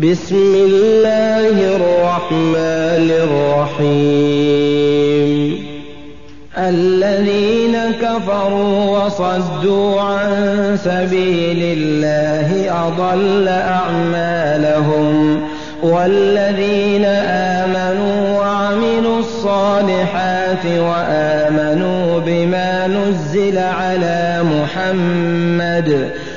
بسم الله الرحمن الرحيم. الذين كفروا وصدوا عن سبيل الله أضل أعمالهم. والذين آمنوا وعملوا الصالحات وآمنوا بما نزل على محمد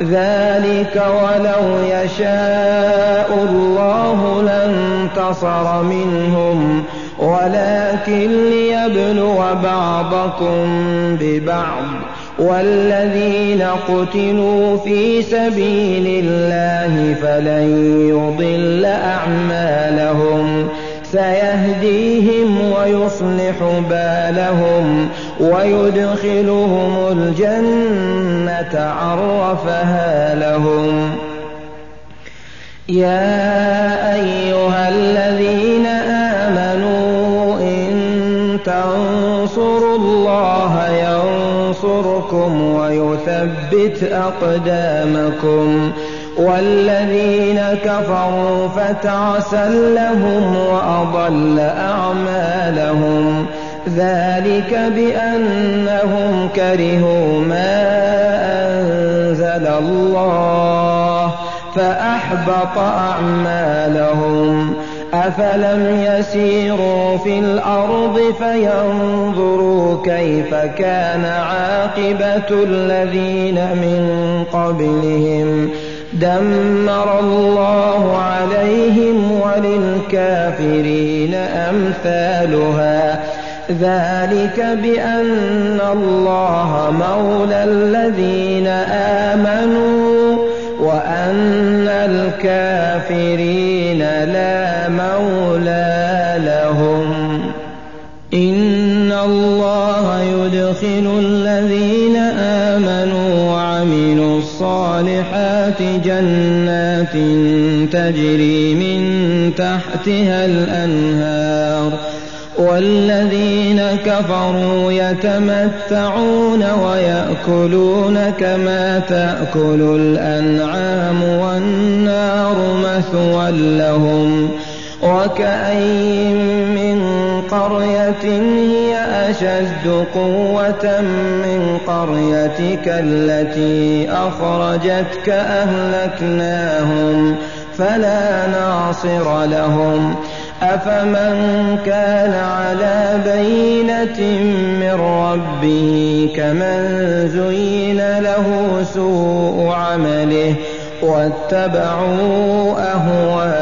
ذلك ولو يشاء الله لانتصر منهم. ولكن ليبلو بعضكم ببعض. والذين قتلوا في سبيل الله فلن يضل أعمالهم. سيهديهم ويصلح بالهم ويدخلهم الجنة عرفها لهم. يا أيها الذين آمنوا إن تنصروا الله ينصركم ويثبت أقدامكم. والذين كفروا فتعسا لهم وأضل أعمالهم. ذلك بأنهم كرهوا ما أنزل الله فأحبط أعمالهم. أفلم يسيروا في الأرض فينظروا كيف كان عاقبة الذين من قبلهم. دمر الله عليهم وللكافرين أمثالها. ذلك بأن الله مولى الذين آمنوا وأن الكافرين لا مولى لهم. إن الله يدخل الذين الصالحات جنات تجري من تحتها الأنهار والذين كفروا يتمتعون ويأكلون كما تأكل الأنعام والنار مثوى لهم وكأين من قرية هي أشد قوة من قريتك التي أخرجتك أهلكناهم فلا ناصر لهم. أفمن كان على بينة من ربه كمن زين له سوء عمله واتبعوا أهواءهم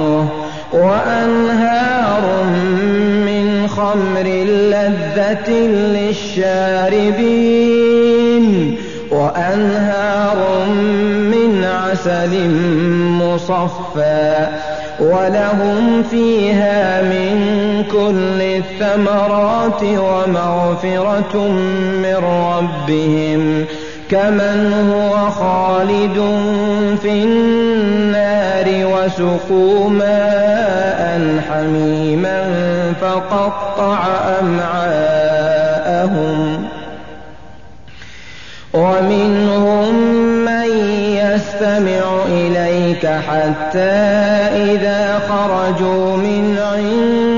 لذة للشاربين وأنهار من عسل مصفى ولهم فيها من كل الثمرات ومغفرة من ربهم كمن هو خالد في النار وسقوا ماء حميما فقطع أمعاءهم ومنهم من يستمع إليك حتى إذا خرجوا من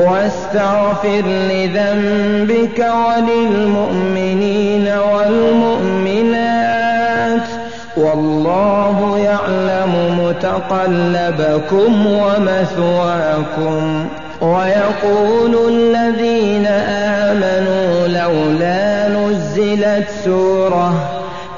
واستغفر لذنبك وللمؤمنين والمؤمنات والله يعلم متقلبكم ومثواكم ويقول الذين آمنوا لولا نزلت سورة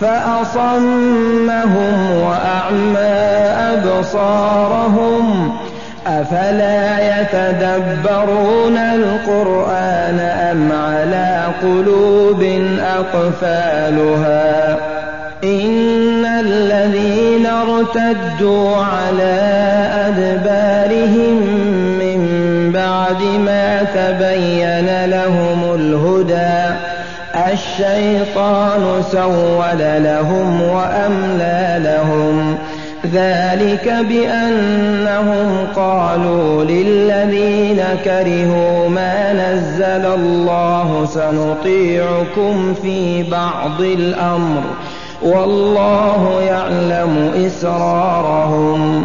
فأصمهم وأعمى أبصارهم أفلا يتدبرون القرآن أم على قلوب أقفالها إن الذين ارتدوا على أدبارهم من بعد ما تبين لهم الهدى الشيطان سول لهم وأملى لهم. ذلك بأنهم قالوا للذين كرهوا ما نزل الله سنطيعكم في بعض الأمر. والله يعلم إسرارهم.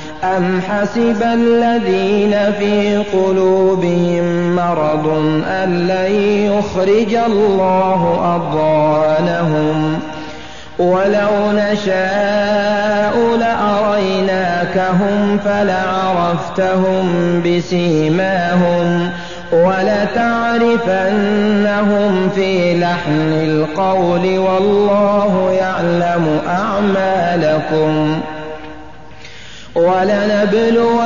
أم حسب الذين في قلوبهم مرض أن لن يخرج الله أضغانهم ولو نشاء لأريناكهم فلعرفتهم بسيماهم ولتعرفنهم في لحن القول والله يعلم أعمالكم ولنبلونكم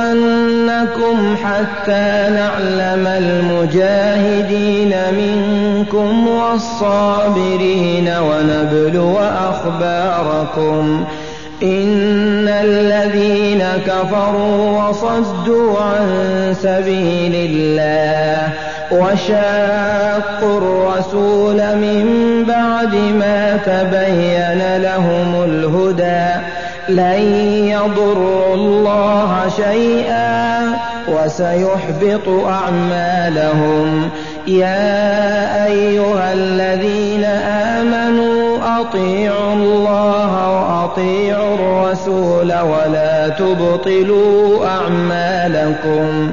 حتى نعلم المجاهدين منكم والصابرين ونبلو أخباركم. إن الذين كفروا وصدوا عن سبيل الله وشاقوا الرسول من بعد ما تبين لهم الهدى لن يضروا الله شيئا وسيحبط أعمالهم. يا أيها الذين آمنوا أطيعوا الله وأطيعوا الرسول ولا تبطلوا أعمالكم.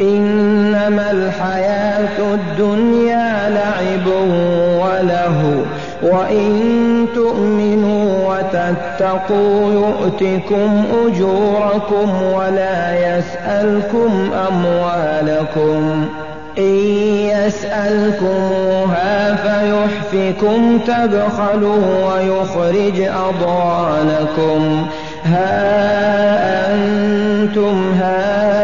إنما الحياة الدنيا لعب وله وإن تؤمنوا وتتقوا يؤتكم أجوركم ولا يسألكم أموالكم. إن يسألكموها فيحفكم تبخلوا ويخرج أضغانكم. ها أنتم هؤلاء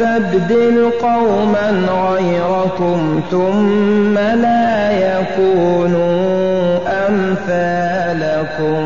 يستبدل قوما غيركم ثم لا يكونوا أمثالكم.